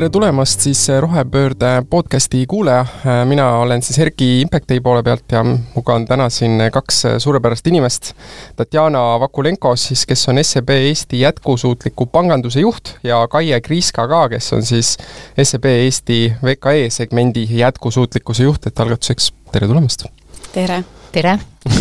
tere tulemast siis Rohepöörde podcasti kuulaja, mina olen siis Erki Impacti poole pealt ja minuga on täna siin kaks suurepärast inimest. Tatjana Vakulenko siis, kes on SEB Eesti jätkusuutliku panganduse juht ja Kaie Kriiska ka, kes on siis SEB Eesti VKE segmendi jätkusuutlikkuse juht, et algatuseks tere tulemast! tere! tere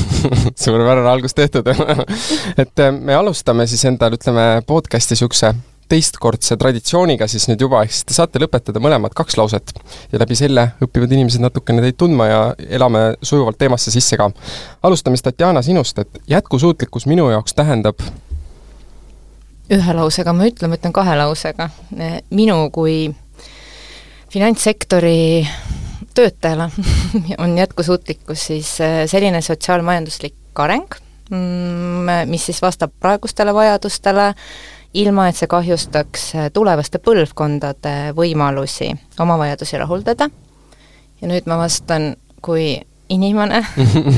suurepärane algus tehtud et me alustame siis endal, ütleme, podcasti niisuguse teistkordse traditsiooniga siis nüüd juba, ehk siis te saate lõpetada mõlemad kaks lauset ja läbi selle õpivad inimesed natukene teid tundma ja elame sujuvalt teemasse sisse ka. alustame siis, Tatjana, sinust, et jätkusuutlikkus minu jaoks tähendab ühe lausega ma ütlen, ma ütlen kahe lausega. minu kui finantssektori töötajale on jätkusuutlikkus siis eh, selline sotsiaalmajanduslik areng, mm, mis siis vastab praegustele vajadustele, ilma et see kahjustaks äh, tulevaste põlvkondade võimalusi oma vajadusi rahuldada. ja nüüd ma vastan kui inimene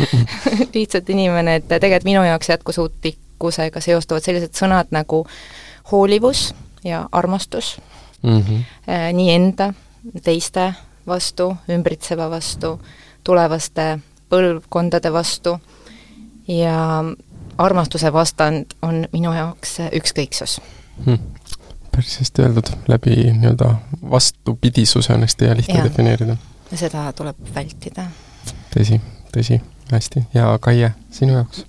lihtsalt inimene, et tegelikult minu jaoks jätkusuutlikkusega seostuvad sellised sõnad nagu hoolivus ja armastus mm, -hmm. nii enda, teiste vastu, ümbritseva vastu, tulevaste põlvkondade vastu ja armastuse vastand on minu jaoks ükskõiksus hmm.. päris hästi öeldud, läbi nii-öelda vastupidisuse on hästi hea lihtne ja. defineerida. ja seda tuleb vältida. tõsi, tõsi, hästi. ja Kaie, sinu jaoks?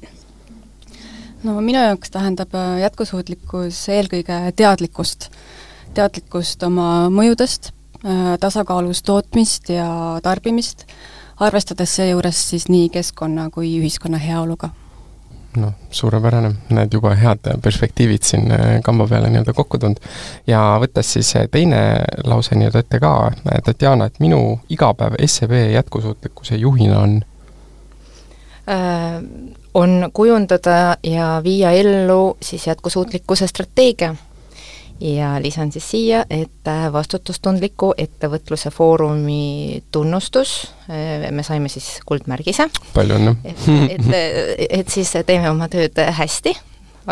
no minu jaoks tähendab äh, jätkusuutlikkus eelkõige teadlikkust, teadlikkust oma mõjudest, äh, tasakaalus tootmist ja tarbimist, arvestades seejuures siis nii keskkonna kui ühiskonna heaoluga noh, suurepärane, näed juba head perspektiivid siin äh, kamba peale nii-öelda kokku tulnud. ja võttes siis äh, teine lause nii-öelda ette ka, äh, Tatjana, et minu igapäev SEB jätkusuutlikkuse juhina on äh,? on kujundada ja viia ellu siis jätkusuutlikkuse strateegia ja lisan siis siia, et äh, vastutustundliku ettevõtluse foorumi tunnustus, äh, me saime siis kuldmärgise. palju õnne! et, et, et siis teeme oma tööd hästi,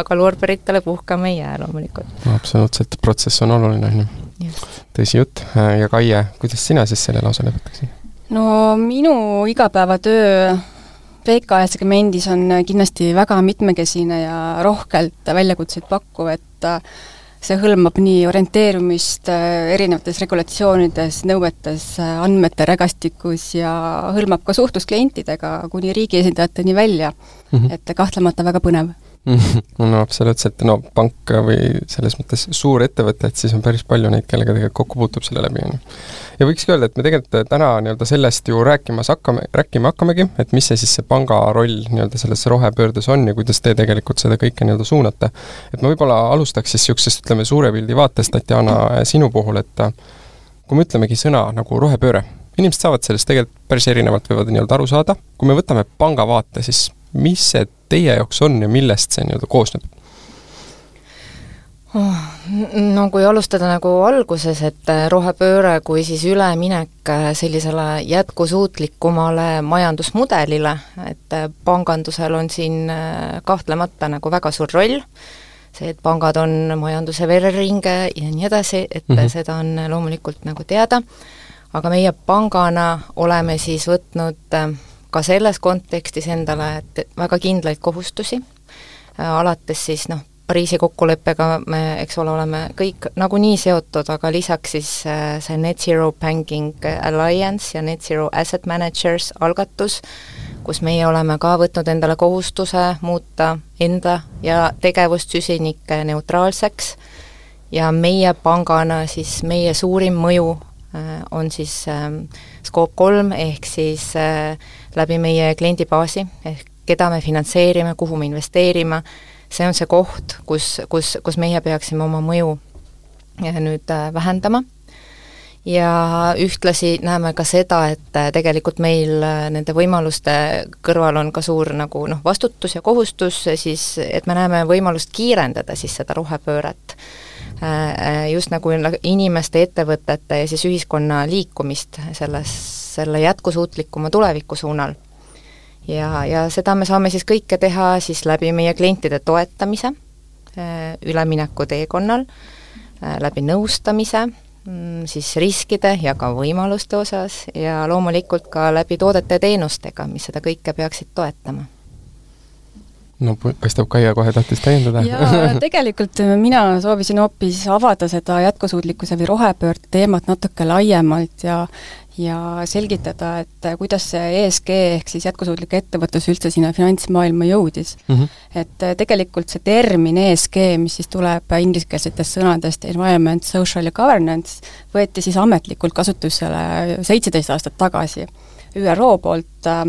aga loorberitele puhkama ei jää loomulikult. absoluutselt, protsess on oluline, on ju. tõsi jutt, ja Kaie, kuidas sina siis selle lause lõpetaksid? no minu igapäevatöö VKS segmendis on kindlasti väga mitmekesine ja rohkelt väljakutseid pakkuv, et see hõlmab nii orienteerumist äh, erinevates regulatsioonides, nõuetes, äh, andmete rägastikus ja hõlmab ka suhtlust klientidega kuni riigi esindajateni välja mm. -hmm. et kahtlemata väga põnev no absoluutselt, no pank või selles mõttes suur ettevõte, et siis on päris palju neid, kellega tegelikult kokku puutub selle läbi, on ju. ja võikski öelda, et me tegelikult täna nii-öelda sellest ju rääkimas hakkame, rääkima hakkamegi, et mis see siis see panga roll nii-öelda selles rohepöördes on ja kuidas te tegelikult seda kõike nii-öelda suunate. et ma võib-olla alustaks siis niisugusest, ütleme, suure pildi vaatest, Tatjana, sinu puhul, et kui me ütlemegi sõna nagu rohepööre, inimesed saavad sellest tegelikult päris erinevalt, võivad nii-öelda aru saada, kui me võtame panga vaate, siis mis see teie jaoks on ja millest see nii-öelda koosneb? Oh, no kui alustada nagu alguses, et äh, rohepööre kui siis üleminek äh, sellisele jätkusuutlikumale majandusmudelile, et äh, pangandusel on siin kahtlemata nagu väga suur roll, see, et pangad on majanduse vereringe ja nii edasi, et mm -hmm. seda on loomulikult nagu teada, aga meie pangana oleme siis võtnud äh, ka selles kontekstis endale väga kindlaid kohustusi, äh, alates siis noh, Pariisi kokkuleppega me, eks ole, oleme kõik nagunii seotud, aga lisaks siis äh, see Net Zero Banking Alliance ja Net Zero Asset Managers algatus, kus meie oleme ka võtnud endale kohustuse muuta enda ja tegevust süsinikuneutraalseks ja meie pangana siis meie suurim mõju on siis ähm, Scope kolm, ehk siis äh, läbi meie kliendibaasi, ehk keda me finantseerime, kuhu me investeerime, see on see koht, kus, kus, kus meie peaksime oma mõju äh, nüüd vähendama. Ja ühtlasi näeme ka seda, et tegelikult meil nende võimaluste kõrval on ka suur nagu noh, vastutus ja kohustus siis, et me näeme võimalust kiirendada siis seda rohepööret. Äh, just nagu inimeste, ettevõtete ja siis ühiskonna liikumist selles, selle jätkusuutlikuma tuleviku suunal. ja, ja seda me saame siis kõike teha siis läbi meie klientide toetamise äh, ülemineku teekonnal, äh, läbi nõustamise, mm, siis riskide ja ka võimaluste osas ja loomulikult ka läbi toodete ja teenustega, mis seda kõike peaksid toetama no paistab, Kaia kohe tahtis täiendada. jaa, tegelikult mina soovisin hoopis avada seda jätkusuutlikkuse või rohepöörde teemat natuke laiemalt ja ja selgitada, et kuidas see ESG ehk siis jätkusuutlik ettevõtlus üldse sinna finantsmaailma jõudis mm. -hmm. et tegelikult see termin ESG, mis siis tuleb ingliskeelsetest sõnadest environment, social ja governance, võeti siis ametlikult kasutusele seitseteist aastat tagasi ÜRO poolt äh,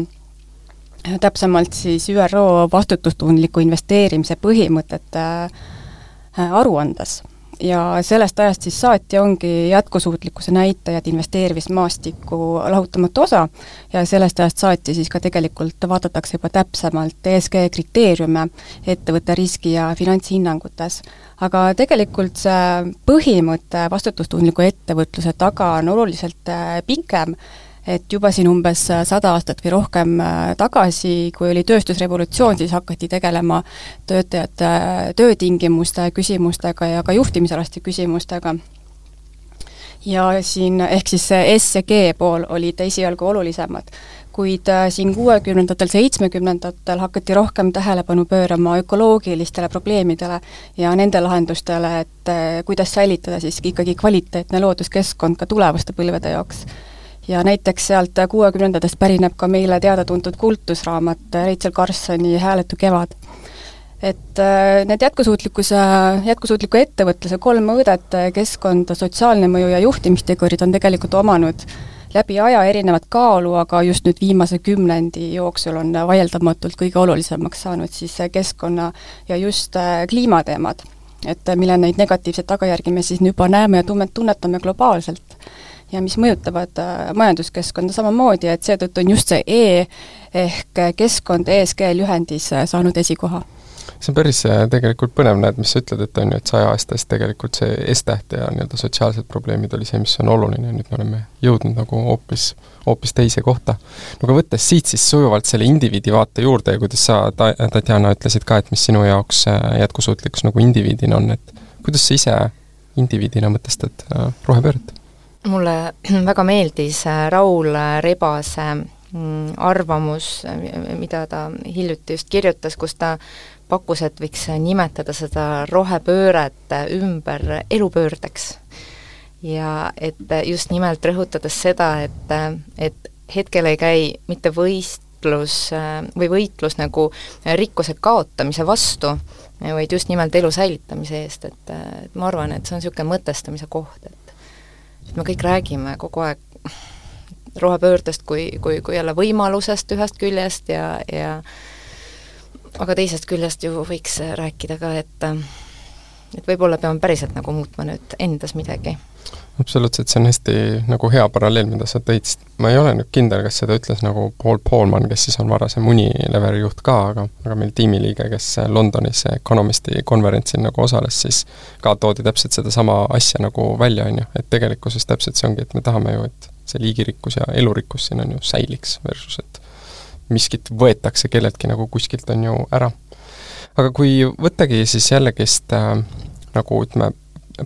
täpsemalt siis ÜRO vastutustundliku investeerimise põhimõtete äh, aruandes. ja sellest ajast siis saati ongi jätkusuutlikkuse näitajad investeerimismaastiku lahutamatu osa ja sellest ajast saati siis ka tegelikult vaadatakse juba täpsemalt ESG kriteeriume ettevõtte riski- ja finantshinnangutes. aga tegelikult see põhimõte vastutustundliku ettevõtluse taga on oluliselt äh, pikem et juba siin umbes sada aastat või rohkem äh, tagasi, kui oli tööstusrevolutsioon, siis hakati tegelema töötajate äh, töötingimuste küsimustega ja ka juhtimisalaste küsimustega. ja siin, ehk siis see S ja G pool olid esialgu olulisemad, kuid äh, siin kuuekümnendatel, seitsmekümnendatel hakati rohkem tähelepanu pöörama ökoloogilistele probleemidele ja nende lahendustele, et kuidas säilitada siis ikkagi kvaliteetne looduskeskkond ka tulevaste põlvede jaoks ja näiteks sealt kuuekümnendatest pärineb ka meile teada-tuntud kultusraamat Rachel Carsoni Hääletu kevad. et äh, need jätkusuutlikkuse, jätkusuutliku ettevõtluse kolm mõõdet, keskkond, sotsiaalne mõju ja juhtimistegurid on tegelikult omanud läbi aja erinevat kaalu, aga just nüüd viimase kümnendi jooksul on vaieldamatult kõige olulisemaks saanud siis keskkonna ja just äh, kliimateemad. et mille neid negatiivseid tagajärgi me siis juba näeme ja tunnet-, tunnetame globaalselt ja mis mõjutavad äh, majanduskeskkonda samamoodi, et seetõttu on just see E ehk keskkond ESG lühendis äh, saanud esikoha see on päris äh, tegelikult põnev, näed, mis sa ütled, et on ju, et saja aasta eest tegelikult see S-täht ja nii-öelda sotsiaalsed probleemid oli see, mis on oluline nüüd me oleme jõudnud nagu hoopis, hoopis teise kohta. no aga võttes siit siis sujuvalt selle indiviidi vaate juurde ja kuidas sa, ta-, Tatjana, ütlesid ka, et mis sinu jaoks jätkusuutlikkus nagu indiviidina on, et kuidas sa ise indiviidina mõtestad rohepööret? Mulle väga meeldis äh, Raul Rebase mm, arvamus, mida ta hiljuti just kirjutas, kus ta pakkus, et võiks nimetada seda rohepööret ümber elupöördeks. ja et just nimelt rõhutades seda, et, et hetkel ei käi mitte võistlus või võitlus nagu rikkuse kaotamise vastu, vaid just nimelt elu säilitamise eest, et, et ma arvan, et see on niisugune mõtestamise koht, et et me kõik räägime kogu aeg rohepöördest kui, kui, kui jälle võimalusest ühest küljest ja, ja aga teisest küljest ju võiks rääkida ka, et et võib-olla peame päriselt nagu muutma nüüd endas midagi absoluutselt, see on hästi nagu hea paralleel, mida sa tõid, sest ma ei ole nüüd kindel, kas seda ütles nagu Paul Polman, kes siis on varasem Unileveri juht ka, aga, aga meil tiimiliige, kes Londonis Economisti konverentsil nagu osales, siis ka toodi täpselt sedasama asja nagu välja, on ju, et tegelikkuses täpselt see ongi, et me tahame ju, et see liigirikkus ja elurikkus siin on ju säiliks, versus et miskit võetakse kelleltki nagu kuskilt, on ju, ära. aga kui võttagi siis jällegist äh, nagu ütleme,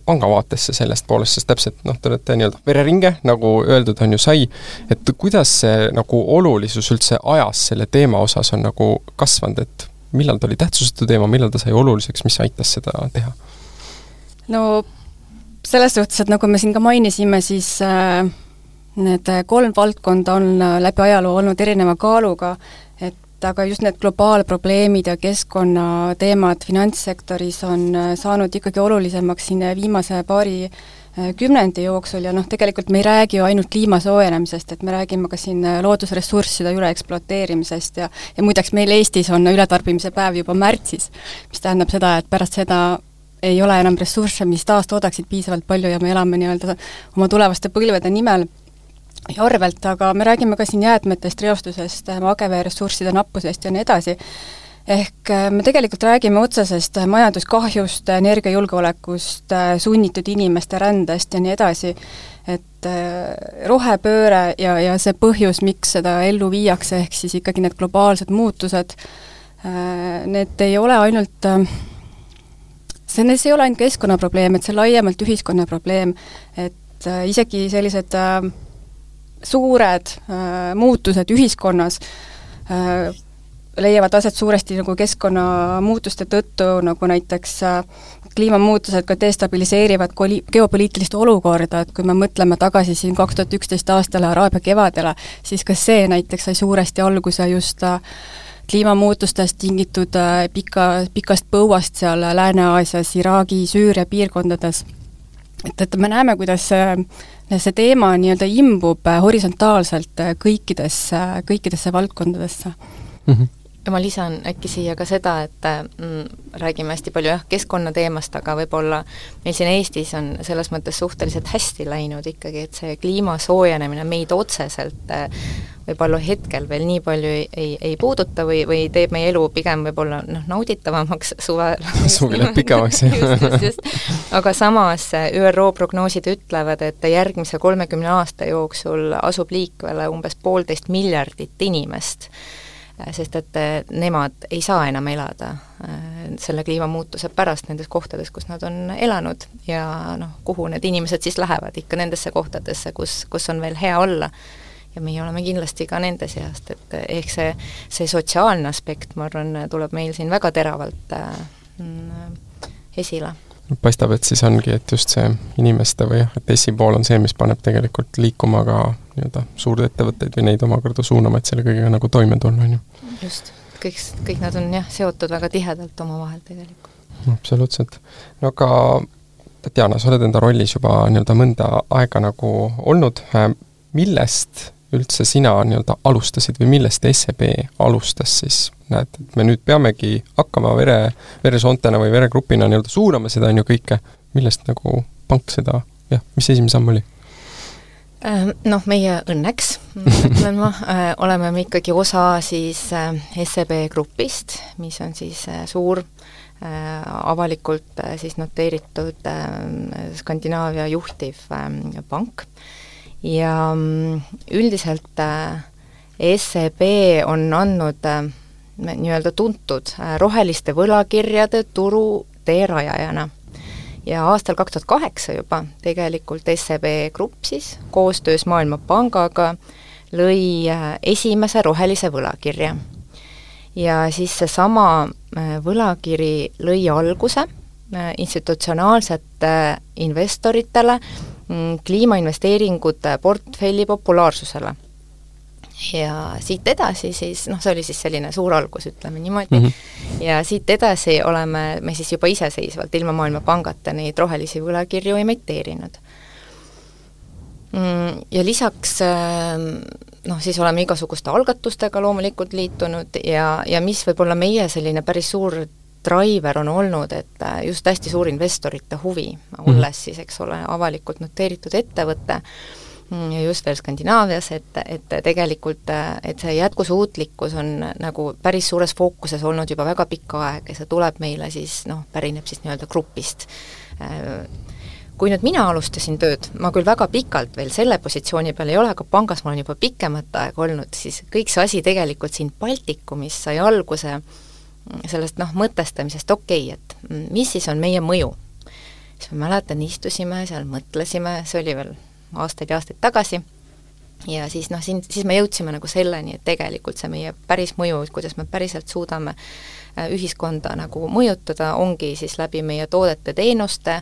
panga vaatesse sellest poolest, sest täpselt noh, te olete nii-öelda vereringe, nagu öeldud on ju sai, et kuidas see nagu olulisus üldse ajas selle teema osas on nagu kasvanud, et millal ta oli tähtsusetu teema, millal ta sai oluliseks, mis aitas seda teha? no selles suhtes, et nagu me siin ka mainisime, siis äh, need kolm valdkonda on äh, läbi ajaloo olnud erineva kaaluga, aga just need globaalprobleemid ja keskkonnateemad finantssektoris on äh, saanud ikkagi olulisemaks siin viimase paari äh, kümnendi jooksul ja noh, tegelikult me ei räägi ju ainult kliima soojenemisest, et me räägime ka siin äh, loodusressursside üleekspluateerimisest ja ja muideks meil Eestis on ületarbimise päev juba märtsis, mis tähendab seda, et pärast seda ei ole enam ressursse, mis taastoodaksid piisavalt palju ja me elame nii-öelda oma tulevaste põlvede nimel arvelt, aga me räägime ka siin jäätmetest, reostusest, mageveeressursside nappusest ja nii edasi, ehk äh, me tegelikult räägime otsesest majanduskahjust, energiajulgeolekust, äh, sunnitud inimeste rändest ja nii edasi, et äh, rohepööre ja, ja see põhjus, miks seda ellu viiakse, ehk siis ikkagi need globaalsed muutused, need ei ole ainult see, see ei ole ainult keskkonnaprobleem, et see on laiemalt ühiskonna probleem, et isegi sellised äh, suured äh, muutused ühiskonnas äh, leiavad aset suuresti nagu keskkonnamuutuste tõttu, nagu näiteks äh, kliimamuutused ka destabiliseerivad koli-, geopoliitilist olukorda, et kui me mõtleme tagasi siin kaks tuhat üksteist aastale, Araabia kevadele, siis ka see näiteks sai suuresti alguse just äh, kliimamuutustest tingitud äh, pika, pikast põuast seal Lääne-Aasias, Iraagi, Süüria piirkondades. et, et me näeme, kuidas see, see teema nii-öelda imbub horisontaalselt kõikidesse, kõikidesse valdkondadesse mm. -hmm ja ma lisan äkki siia ka seda, et mm, räägime hästi palju jah, keskkonnateemast, aga võib-olla meil siin Eestis on selles mõttes suhteliselt hästi läinud ikkagi, et see kliima soojenemine meid otseselt äh, võib-olla hetkel veel nii palju ei, ei, ei puuduta või, või teeb meie elu pigem võib-olla noh, nauditavamaks suvel suvi läheb pikemaks, jah. aga samas äh, ÜRO prognoosid ütlevad, et järgmise kolmekümne aasta jooksul asub liikvele umbes poolteist miljardit inimest sest et äh, nemad ei saa enam elada äh, selle kliimamuutuse pärast nendes kohtades, kus nad on elanud. Ja noh, kuhu need inimesed siis lähevad, ikka nendesse kohtadesse, kus, kus on veel hea olla. ja meie oleme kindlasti ka nende seast, et ehk see, see sotsiaalne aspekt, ma arvan, tuleb meil siin väga teravalt äh, esile paistab, et siis ongi, et just see inimeste või jah, et ESI pool on see, mis paneb tegelikult liikuma ka nii-öelda suurettevõtteid või neid omakorda suunama, et selle kõigega nagu toime tulla, on ju. just, kõik, kõik nad on jah, seotud väga tihedalt omavahel tegelikult. absoluutselt. no aga Tatjana, sa oled enda rollis juba nii-öelda mõnda aega nagu olnud, millest üldse sina nii-öelda alustasid või millest SEB alustas siis? näed, et me nüüd peamegi hakkama vere, veresoontena või veregrupina nii-öelda suunama seda, on ju, kõike, millest nagu pank seda, jah, mis esimene samm oli? Äh, noh, meie õnneks, ütlen ma, äh, oleme me ikkagi osa siis äh, SEB grupist, mis on siis suur avalikult siis noteeritud Skandinaavia juhtiv pank ja mm, üldiselt äh, SEB on andnud äh, nii-öelda tuntud äh, roheliste võlakirjade turu teerajajana. ja aastal kaks tuhat kaheksa juba tegelikult SEB Grupp siis koostöös Maailmapangaga lõi esimese rohelise võlakirja. ja siis seesama võlakiri lõi alguse institutsionaalsete investoritele kliimainvesteeringute portfelli populaarsusele. ja siit edasi siis, noh, see oli siis selline suur algus, ütleme niimoodi mm, -hmm. ja siit edasi oleme me siis juba iseseisvalt ilma Maailmapangata neid rohelisi võlakirju emiteerinud. Mm, ja lisaks ähm, noh, siis oleme igasuguste algatustega loomulikult liitunud ja, ja mis võib olla meie selline päris suur driver on olnud, et äh, just hästi suur investorite huvi, olles mm -hmm. siis, eks ole, avalikult noteeritud ettevõte, mm, ja just veel Skandinaavias, et, et tegelikult, äh, et see jätkusuutlikkus on nagu päris suures fookuses olnud juba väga pikka aega ja see tuleb meile siis noh, pärineb siis nii-öelda grupist. Äh, kui nüüd mina alustasin tööd, ma küll väga pikalt veel selle positsiooni peal ei ole, aga pangas ma olen juba pikemat aega olnud, siis kõik see asi tegelikult siin Baltikumis sai alguse äh, sellest noh, mõtestamisest, okei okay,, et mis siis on meie mõju. siis ma mäletan, istusime seal, mõtlesime, see oli veel aastaid ja aastaid tagasi, ja siis noh, siin, siis me jõudsime nagu selleni, et tegelikult see meie päris mõju, kuidas me päriselt suudame äh, ühiskonda nagu mõjutada, ongi siis läbi meie toodete-teenuste,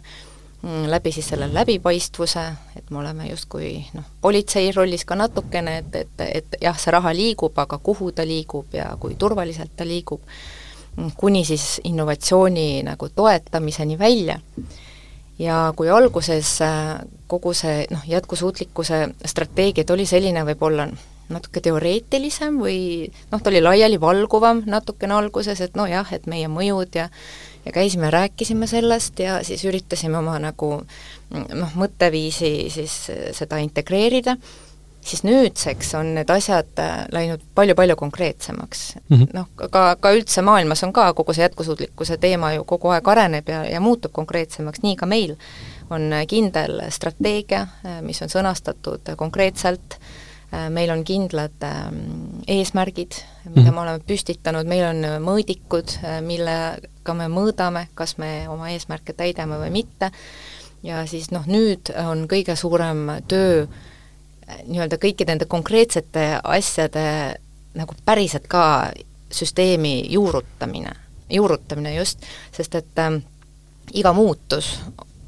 mm, läbi siis selle läbipaistvuse, et me oleme justkui noh, politsei rollis ka natukene, et, et, et jah, see raha liigub, aga kuhu ta liigub ja kui turvaliselt ta liigub kuni siis innovatsiooni nagu toetamiseni välja. ja kui alguses äh, kogu see noh, jätkusuutlikkuse strateegia, ta oli selline võib-olla natuke teoreetilisem või noh, ta oli laialivalguvam natukene alguses, et nojah, et meie mõjud ja ja käisime, rääkisime sellest ja siis üritasime oma nagu noh, mõtteviisi siis seda integreerida siis nüüdseks on need asjad äh, läinud palju-palju konkreetsemaks. Mm -hmm.. noh, ka, ka üldse maailmas on ka kogu see jätkusuutlikkuse teema ju kogu aeg areneb ja, ja muutub konkreetsemaks, nii ka meil on kindel strateegia, äh, mis on sõnastatud konkreetselt, äh, meil on kindlad ähm, eesmärgid, mida -hmm. me oleme püstitanud, meil on mõõdikud, millega me mõõdame, kas me oma eesmärke täidame või mitte, ja siis noh, nüüd on kõige suurem töö nii-öelda kõikide nende konkreetsete asjade nagu päriselt ka süsteemi juurutamine, juurutamine just, sest et äh, iga muutus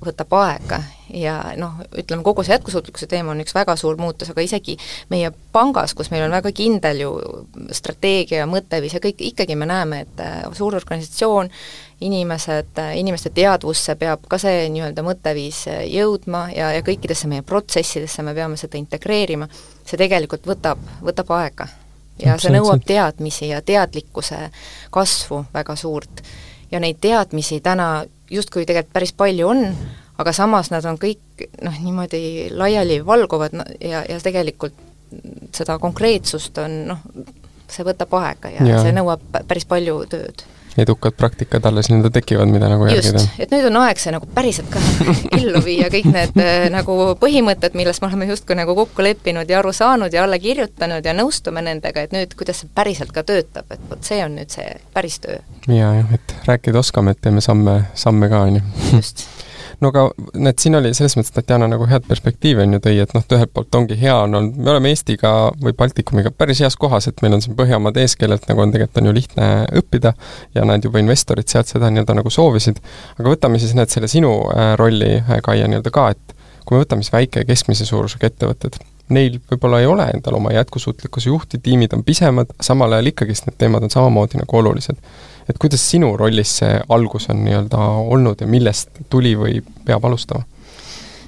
võtab aega ja noh, ütleme kogu see jätkusuutlikkuse teema on üks väga suur muutus, aga isegi meie pangas, kus meil on väga kindel ju strateegia mõtteviis ja kõik, ikkagi me näeme, et äh, suur organisatsioon, inimesed, inimeste teadvusse peab ka see nii-öelda mõtteviis äh, jõudma ja, ja kõikidesse meie protsessidesse me peame seda integreerima, see tegelikult võtab, võtab aega. ja see nõuab teadmisi ja teadlikkuse kasvu väga suurt. ja neid teadmisi täna justkui tegelikult päris palju on, aga samas nad on kõik noh, niimoodi laialivalguvad ja, ja tegelikult seda konkreetsust on noh, see võtab aega ja, ja see nõuab päris palju tööd edukad praktikad alles nii-öelda tekivad, mida nagu järgida. et nüüd on aeg see nagu päriselt ka ellu viia, kõik need äh, nagu põhimõtted, milles me oleme justkui nagu kokku leppinud ja aru saanud ja alla kirjutanud ja nõustume nendega, et nüüd, kuidas see päriselt ka töötab, et vot see on nüüd see päris töö. jaa, jah, et rääkida oskame, et teeme samme, samme ka, on ju. just no aga näed, siin oli selles mõttes Tatjana nagu head perspektiivi on ju tõi, et noh, ühelt poolt ongi hea on olnud, me oleme Eestiga või Baltikumiga päris heas kohas, et meil on siin Põhjamaad ees, kellelt nagu on tegelikult on ju lihtne õppida ja näed, juba investorid sealt seda nii-öelda nagu soovisid. aga võtame siis näed selle sinu äh, rolli, äh, Kaia, nii-öelda ka, et kui me võtame siis väike ja keskmise suurusega ettevõtted, neil võib-olla ei ole endal oma jätkusuutlikkuse juhti, tiimid on pisemad, samal ajal ikkagist need teemad on samamoodi nagu olulised et kuidas sinu rollis see algus on nii-öelda olnud ja millest tuli või peab alustama?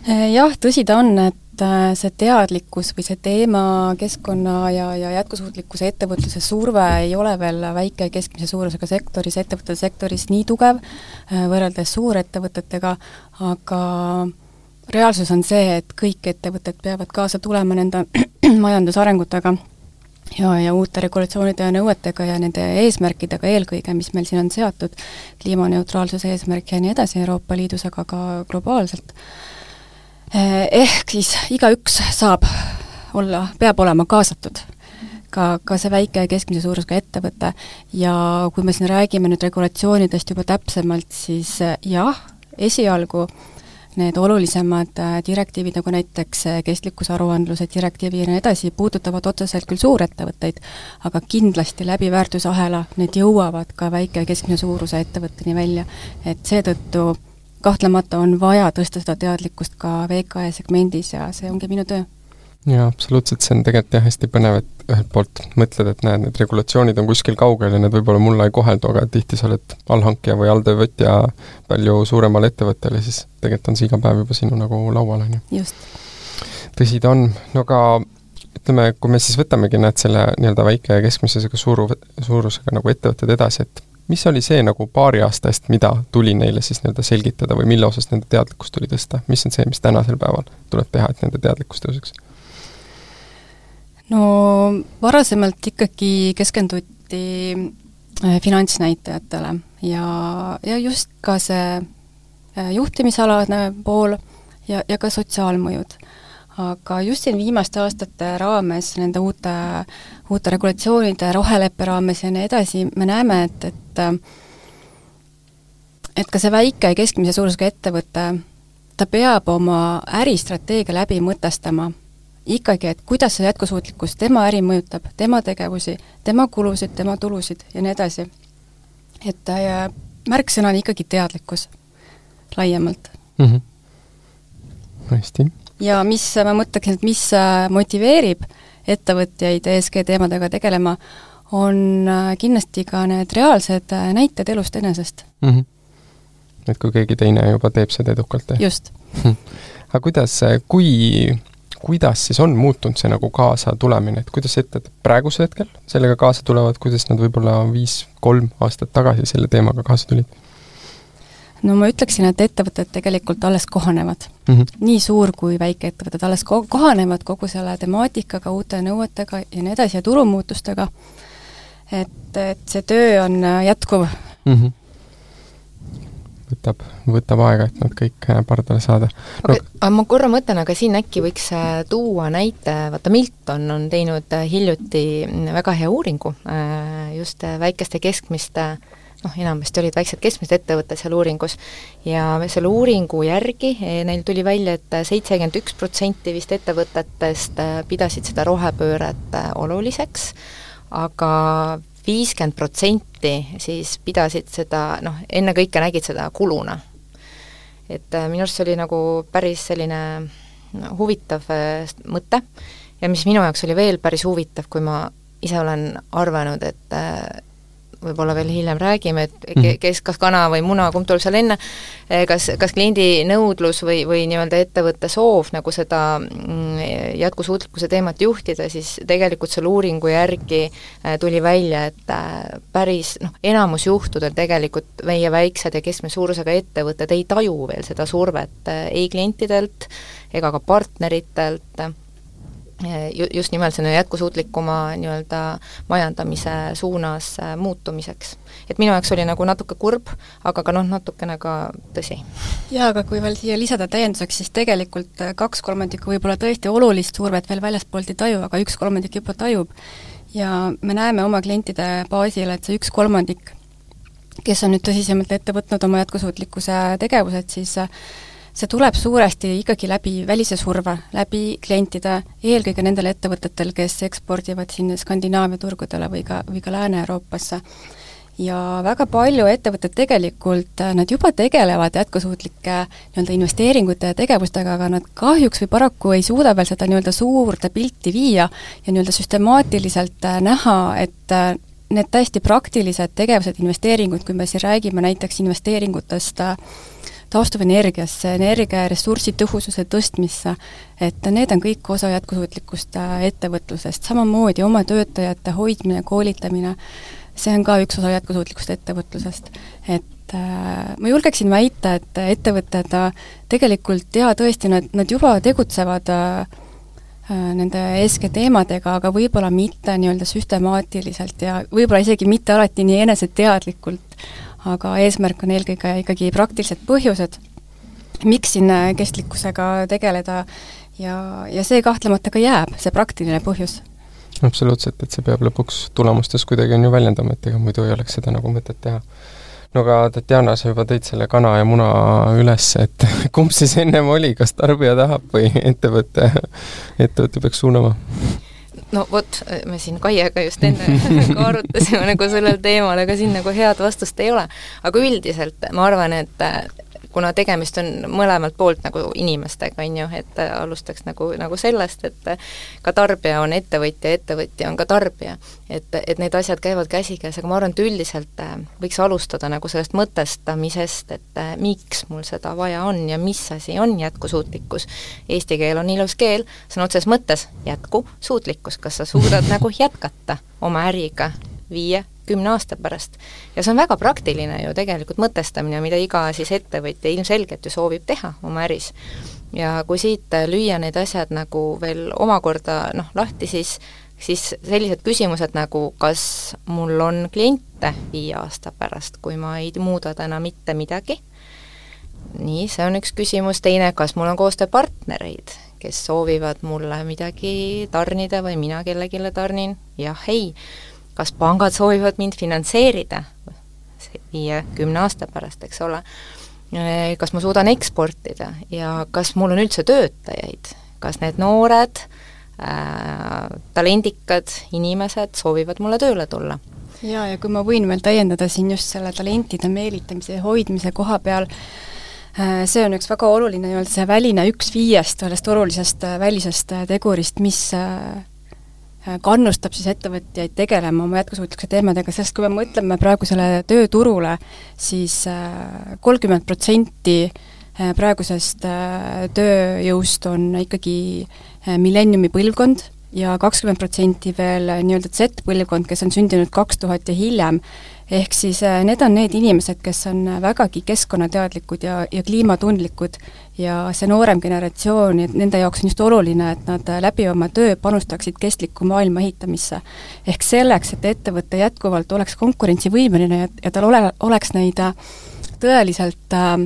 Eh, jah, tõsi ta on, et äh, see teadlikkus või see teema keskkonna ja, ja jätkusuutlikkuse ettevõtluse surve ei ole veel väike ja keskmise suurusega sektoris, ettevõtete sektoris nii tugev äh, võrreldes suurettevõtetega, aga reaalsus on see, et kõik ettevõtted peavad kaasa tulema nende majandusarengutega ja, ja uute regulatsioonide ja nõuetega ja nende eesmärkidega eelkõige, mis meil siin on seatud, kliimaneutraalsuse eesmärk ja nii edasi Euroopa Liidus, aga ka globaalselt. Eh, ehk siis igaüks saab olla, peab olema kaasatud. Ka, ka see väike ja keskmise suurusega ettevõte. Ja kui me siin räägime nüüd regulatsioonidest juba täpsemalt, siis jah, esialgu äh, need olulisemad äh, direktiivid, nagu näiteks äh, kestlikkusaruandluse direktiivi ja nii edasi, puudutavad otseselt küll suurettevõtteid, aga kindlasti läbi väärtusahela need jõuavad ka väike ja keskmise suuruse ettevõtteni välja. et seetõttu kahtlemata on vaja tõsta seda teadlikkust ka VKE segmendis ja see ongi minu töö jaa, absoluutselt, see on tegelikult jah, hästi põnev, et ühelt poolt mõtled, et näed, need regulatsioonid on kuskil kaugel ja need võib-olla mulle ei koheldu, aga tihti sa oled allhankija või alltöövõtja palju suuremale ettevõttele, siis tegelikult on see iga päev juba sinu nagu laual, on ju. tõsi ta on, no aga ütleme, kui me siis võtamegi, näed, selle nii-öelda väike ja keskmisega suuru, suurusega nagu ettevõtted edasi, et mis oli see nagu paari aasta eest, mida tuli neile siis nii-öelda selgitada või mille osas nende teadlikkust tuli tõsta, mis on see, mis tänasel päeval tuleb teha, et nende teadlikkus tõuseks? No varasemalt ikkagi keskenduti äh, finantsnäitajatele ja, ja just ka see äh, juhtimisalane pool ja, ja ka sotsiaalmõjud. aga just siin viimaste aastate raames, nende uute, uute regulatsioonide, roheleppe raames ja nii edasi, me näeme, et, et äh, et ka see väike ja keskmise suurusega ettevõte, ta peab oma äristrateegia läbi mõtestama ikkagi, et kuidas see jätkusuutlikkus tema äri mõjutab, tema tegevusi, tema kulusid, tema tulusid ja nii edasi. et äh, märksõna on ikkagi teadlikkus laiemalt mm. -hmm. hästi. ja mis, ma mõtleksin, et mis äh, motiveerib ettevõtjaid ESG teemadega tegelema, on äh, kindlasti ka need reaalsed äh, näited elust enesest mm. -hmm. et kui keegi teine juba teeb seda edukalt, just aga kuidas, kui kuidas siis on muutunud see nagu kaasatulemine, et kuidas ettevõtted praegusel hetkel sellega kaasa tulevad, kuidas nad võib-olla viis, kolm aastat tagasi selle teemaga kaasa tulid? no ma ütleksin, et ettevõtted tegelikult alles kohanevad mm. -hmm. nii suur kui väikeettevõtted alles ko-, kohanevad kogu selle temaatikaga, uute nõuetega ja nii edasi ja turumuutustega, et, et see töö on jätkuv mm. -hmm võtab, võtab aega, et nad kõik äh, pardale saada. No,. aga, aga ma korra mõtlen, aga siin äkki võiks äh, tuua näite, vaata Milton on teinud äh, hiljuti väga hea uuringu just väikeste keskmiste noh, enamasti olid väiksed keskmised ettevõtted seal uuringus, ja selle uuringu järgi eh, neil tuli välja et, et seitsekümmend üks protsenti vist ettevõtetest pidasid seda rohepööret oluliseks, aga viiskümmend protsenti siis pidasid seda noh, ennekõike nägid seda kuluna. et minu arust see oli nagu päris selline no, huvitav mõte ja mis minu jaoks oli veel päris huvitav, kui ma ise olen arvanud, et äh, võib-olla veel hiljem räägime, et mhm. kes, kas kana või muna, kumb tuleb seal enne, äh, kas, kas kliendi nõudlus või, või nii-öelda ettevõtte soov nagu seda mm, jätkusuutlikkuse teemat juhtida, siis tegelikult selle uuringu järgi äh, tuli välja, et päris noh, enamus juhtudel tegelikult meie väiksed ja keskmise suurusega ettevõtted ei taju veel seda survet ei klientidelt ega ka partneritelt ju-, just nimelt selline jätkusuutlikuma nii-öelda majandamise suunas äh, muutumiseks. et minu jaoks oli nagu natuke kurb, aga ka noh, natukene ka tõsi. jaa, aga kui veel siia lisada täienduseks, siis tegelikult äh, kaks kolmandikku võib-olla tõesti olulist survet veel väljaspoolt ei taju, aga üks kolmandik juba tajub. ja me näeme oma klientide baasil, et see üks kolmandik, kes on nüüd tõsisemalt ette võtnud oma jätkusuutlikkuse tegevused, siis äh, see tuleb suuresti ikkagi läbi välise surve, läbi klientide, eelkõige nendel ettevõtetel, kes ekspordivad siin Skandinaavia turgudele või ka, või ka Lääne-Euroopasse. ja väga palju ettevõtted tegelikult, nad juba tegelevad jätkusuutlike nii-öelda investeeringute ja tegevustega, aga nad kahjuks või paraku ei suuda veel seda nii-öelda suurde pilti viia ja nii-öelda süstemaatiliselt näha, et need täiesti praktilised tegevused, investeeringud, kui me siin räägime näiteks investeeringutest äh, taastuvenergiasse, energia ja ressursitõhususe tõstmisse, et need on kõik osa jätkusuutlikust äh, ettevõtlusest, samamoodi oma töötajate hoidmine, koolitamine, see on ka üks osa jätkusuutlikust ettevõtlusest. et äh, ma julgeksin väita, et ettevõtted äh, tegelikult jaa, tõesti, nad, nad juba tegutsevad äh nende SG teemadega, aga võib-olla mitte nii-öelda süstemaatiliselt ja võib-olla isegi mitte alati nii eneseteadlikult, aga eesmärk on eelkõige ikkagi praktilised põhjused, miks siin kestlikkusega tegeleda ja, ja see kahtlemata ka jääb, see praktiline põhjus. absoluutselt, et see peab lõpuks tulemustes kuidagi on ju väljendama, et ega muidu ei oleks seda nagu mõtet teha. No aga Tatjana, sa juba tõid selle kana ja muna üles, et kumb siis ennem oli, kas tarbija tahab või ettevõte, ettevõte peaks suunama? no vot, me siin Kaiega just enne ka arutasime nagu sellel teemal, aga siin nagu head vastust ei ole. aga üldiselt ma arvan, et kuna tegemist on mõlemalt poolt nagu inimestega, on ju, et alustaks nagu, nagu sellest, et ka tarbija on ettevõtja, ettevõtja on ka tarbija. et, et need asjad käivad käsikäes, aga ma arvan, et üldiselt äh, võiks alustada nagu sellest mõtestamisest, et äh, miks mul seda vaja on ja mis asi on jätkusuutlikkus. Eesti keel on ilus keel, sõna otseses mõttes jätkusuutlikkus, kas sa suudad nagu jätkata oma äriga viie kümne aasta pärast. ja see on väga praktiline ju tegelikult mõtestamine, mida iga siis ettevõtja ilmselgelt ju soovib teha oma äris. ja kui siit lüüa need asjad nagu veel omakorda noh, lahti, siis siis sellised küsimused nagu kas mul on kliente viie aasta pärast, kui ma ei muuda täna mitte midagi, nii, see on üks küsimus, teine, kas mul on koostööpartnereid, kes soovivad mulle midagi tarnida või mina kellelegi tarnin, jah, ei kas pangad soovivad mind finantseerida viie-kümne aasta pärast, eks ole, kas ma suudan eksportida ja kas mul on üldse töötajaid, kas need noored äh, talendikad inimesed soovivad mulle tööle tulla? Jaa, ja kui ma võin veel täiendada siin just selle talentide meelitamise ja hoidmise koha peal, äh, see on üks väga oluline nii-öelda see väline üks viiest sellest olulisest äh, välisest tegurist, mis Äh, kannustab siis ettevõtjaid tegelema oma jätkusuutlikkuse teemadega, sest kui me mõtleme praegusele tööturule siis, siis äh, kolmkümmend protsenti äh, praegusest tööjõust on ikkagi millenniumi põlvkond ja kakskümmend protsenti veel nii-öelda Z-põlvkond, kes on sündinud kaks tuhat ja hiljem, ehk siis äh, need on need inimesed, kes on vägagi keskkonnateadlikud ja, ja kliimatundlikud ja see noorem generatsioon, et nende jaoks on just oluline, et nad läbi oma töö panustaksid kestliku maailma ehitamisse. ehk selleks, et ettevõte jätkuvalt oleks konkurentsivõimeline ja, ja tal ole, oleks neid äh, tõeliselt äh,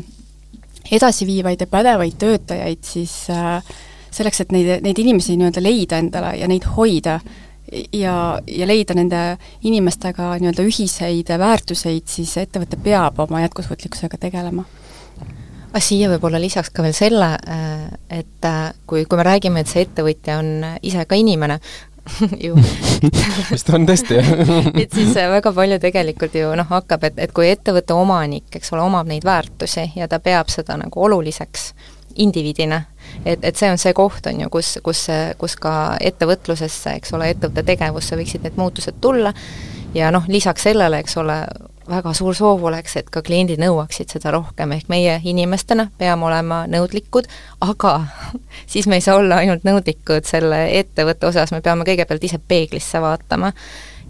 edasiviivaid ja pädevaid töötajaid, siis äh, selleks, et neid, neid inimesi nii-öelda leida endale ja neid hoida, ja, ja leida nende inimestega nii-öelda ühiseid väärtuseid, siis ettevõte peab oma jätkusuutlikkusega tegelema aga siia võib-olla lisaks ka veel selle, äh, et äh, kui, kui me räägime, et see ettevõtja on ise ka inimene, ju vist on tõesti, jah. et siis äh, väga palju tegelikult ju noh, hakkab, et, et kui ettevõtte omanik, eks ole, omab neid väärtusi ja ta peab seda nagu oluliseks indiviidina, et, et see on see koht, on ju, kus, kus, kus ka ettevõtlusesse, eks ole, ettevõtte tegevusse võiksid need muutused tulla. Ja noh, lisaks sellele, eks ole, väga suur soov oleks, et ka kliendid nõuaksid seda rohkem, ehk meie inimestena peame olema nõudlikud, aga siis me ei saa olla ainult nõudlikud selle ettevõtte osas, me peame kõigepealt ise peeglisse vaatama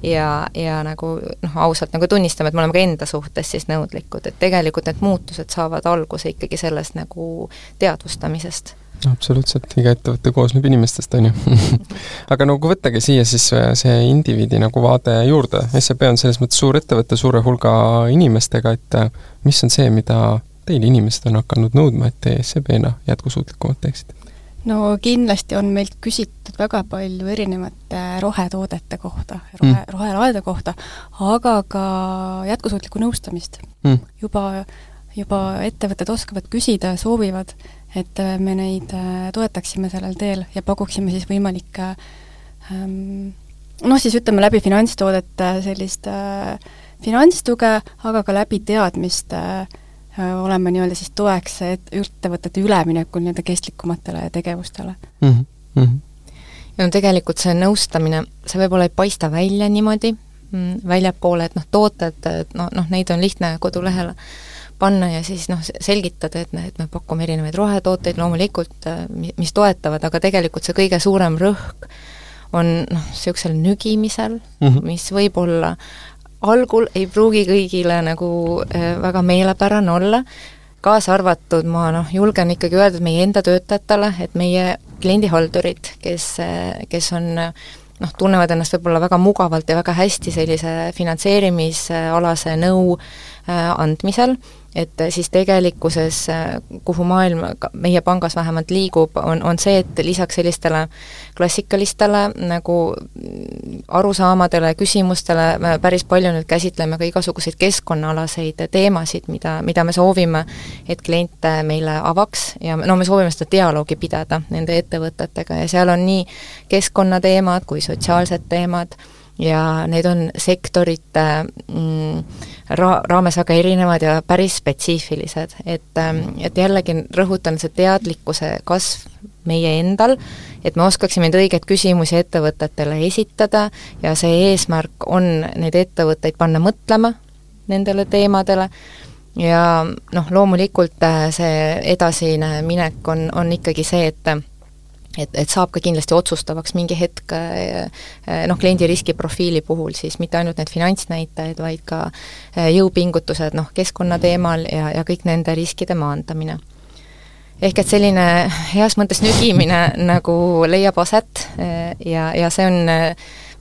ja, ja nagu noh, ausalt nagu tunnistama, et me oleme ka enda suhtes siis nõudlikud, et tegelikult need muutused saavad alguse ikkagi sellest nagu teadvustamisest absoluutselt, iga ettevõte koosneb inimestest, on ju. Aga no kui võttagi siia siis äh, see indiviidi nagu vaade juurde, SEB on selles mõttes suur ettevõte suure hulga inimestega, et äh, mis on see, mida teil inimesed on hakanud nõudma, et te SEB-na jätkusuutlikumalt teeksite? no kindlasti on meilt küsitud väga palju erinevate rohetoodete kohta, rohe mm., rohelaede kohta, aga ka jätkusuutlikku nõustamist. Mm.. juba, juba ettevõtted oskavad küsida, soovivad et äh, me neid äh, toetaksime sellel teel ja pakuksime siis võimalikke ähm, noh, siis ütleme läbi finantstoodete sellist äh, finantstuge, aga ka läbi teadmiste oleme nii-öelda siis toeks et ettevõtete üleminekul nii-öelda kestlikumatele tegevustele mm. -hmm. ja no tegelikult see nõustamine, see võib-olla ei paista välja niimoodi mm, väljapoole, et noh, tooted, no noh, neid on lihtne kodulehele panna ja siis noh, selgitada, et me, et me pakume erinevaid rohetooteid loomulikult, äh, mis toetavad, aga tegelikult see kõige suurem rõhk on noh, niisugusel nügimisel mm, -hmm. mis võib-olla algul ei pruugi kõigile nagu äh, väga meelepärane olla, kaasa arvatud ma noh, julgen ikkagi öelda meie enda töötajatele, et meie kliendihaldurid, kes, äh, kes on noh, tunnevad ennast võib-olla väga mugavalt ja väga hästi sellise finantseerimisalase nõu andmisel, et siis tegelikkuses, kuhu maailm meie pangas vähemalt liigub, on, on see, et lisaks sellistele klassikalistele nagu arusaamadele, küsimustele me päris palju nüüd käsitleme ka igasuguseid keskkonnaalaseid teemasid, mida, mida me soovime, et klient meile avaks ja no me soovime seda dialoogi pidada nende ettevõtetega ja seal on nii keskkonnateemad kui sotsiaalsed teemad ja need on sektorite mm, ra-, raames väga erinevad ja päris spetsiifilised, et, ähm, et jällegi rõhutan, see teadlikkuse kasv meie endal, et me oskaksime neid õigeid küsimusi ettevõtetele esitada ja see eesmärk on neid ettevõtteid panna mõtlema nendele teemadele. Ja noh, loomulikult äh, see edasine minek on, on ikkagi see, et et, et saab ka kindlasti otsustavaks mingi hetk eh, eh, noh, kliendi riskiprofiili puhul siis mitte ainult need finantsnäitajad, vaid ka eh, jõupingutused noh, keskkonna teemal ja, ja kõik nende riskide maandamine. ehk et selline heas mõttes nügimine nagu leiab aset ja, ja see on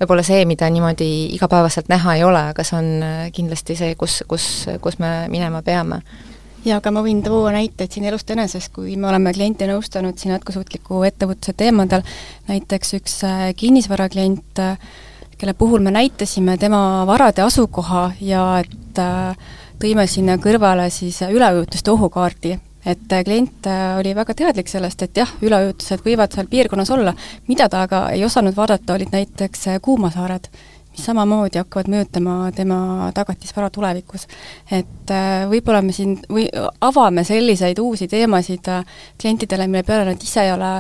võib-olla see, mida niimoodi igapäevaselt näha ei ole, aga see on kindlasti see, kus, kus, kus me minema peame jaa, aga ma võin tuua näiteid siin elust enesest, kui me oleme kliente nõustanud siin jätkusuutliku ettevõtluse teemadel, näiteks üks äh, kinnisvaraklient, äh, kelle puhul me näitasime tema varade asukoha ja et äh, tõime sinna kõrvale siis üleujutuste ohukaardi, et klient oli väga teadlik sellest, et jah, üleujutused võivad seal piirkonnas olla, mida ta aga ei osanud vaadata, olid näiteks kuumasaared mis samamoodi hakkavad mõjutama tema tagatisvara tulevikus. et äh, võib-olla me siin või avame selliseid uusi teemasid äh, klientidele, mille peale nad ise ei ole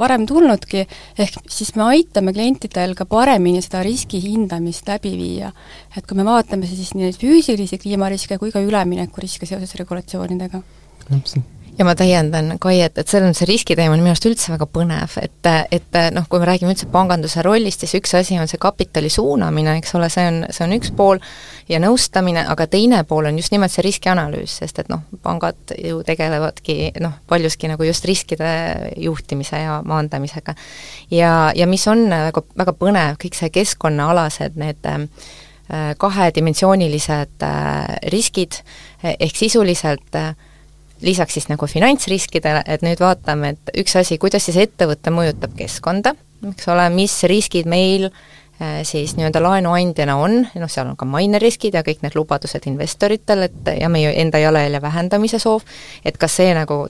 varem tulnudki, ehk siis me aitame klientidel ka paremini seda riski hindamist läbi viia. et kui me vaatame siis nii neid füüsilisi kliimariske kui ka üleminekuriske seoses regulatsioonidega ja ma täiendan, Kai, et, selles mõttes see riskiteema on minu arust üldse väga põnev, et, et noh, kui me räägime üldse panganduse rollist, siis üks asi on see kapitali suunamine, eks ole, see on, see on üks pool, ja nõustamine, aga teine pool on just nimelt see riskianalüüs, sest et noh, pangad ju tegelevadki noh, paljuski nagu just riskide juhtimise ja maandamisega. ja, ja mis on väga, väga põnev, kõik see keskkonnaalased need äh, kahedimensioonilised äh, riskid, ehk sisuliselt äh, lisaks siis nagu finantsriskidele, et nüüd vaatame, et üks asi, kuidas siis ettevõte mõjutab keskkonda, eks ole, mis riskid meil siis nii-öelda laenuandjana on, noh, seal on ka maineriskid ja kõik need lubadused investoritel, et ja meie enda jalajälje vähendamise soov, et kas see nagu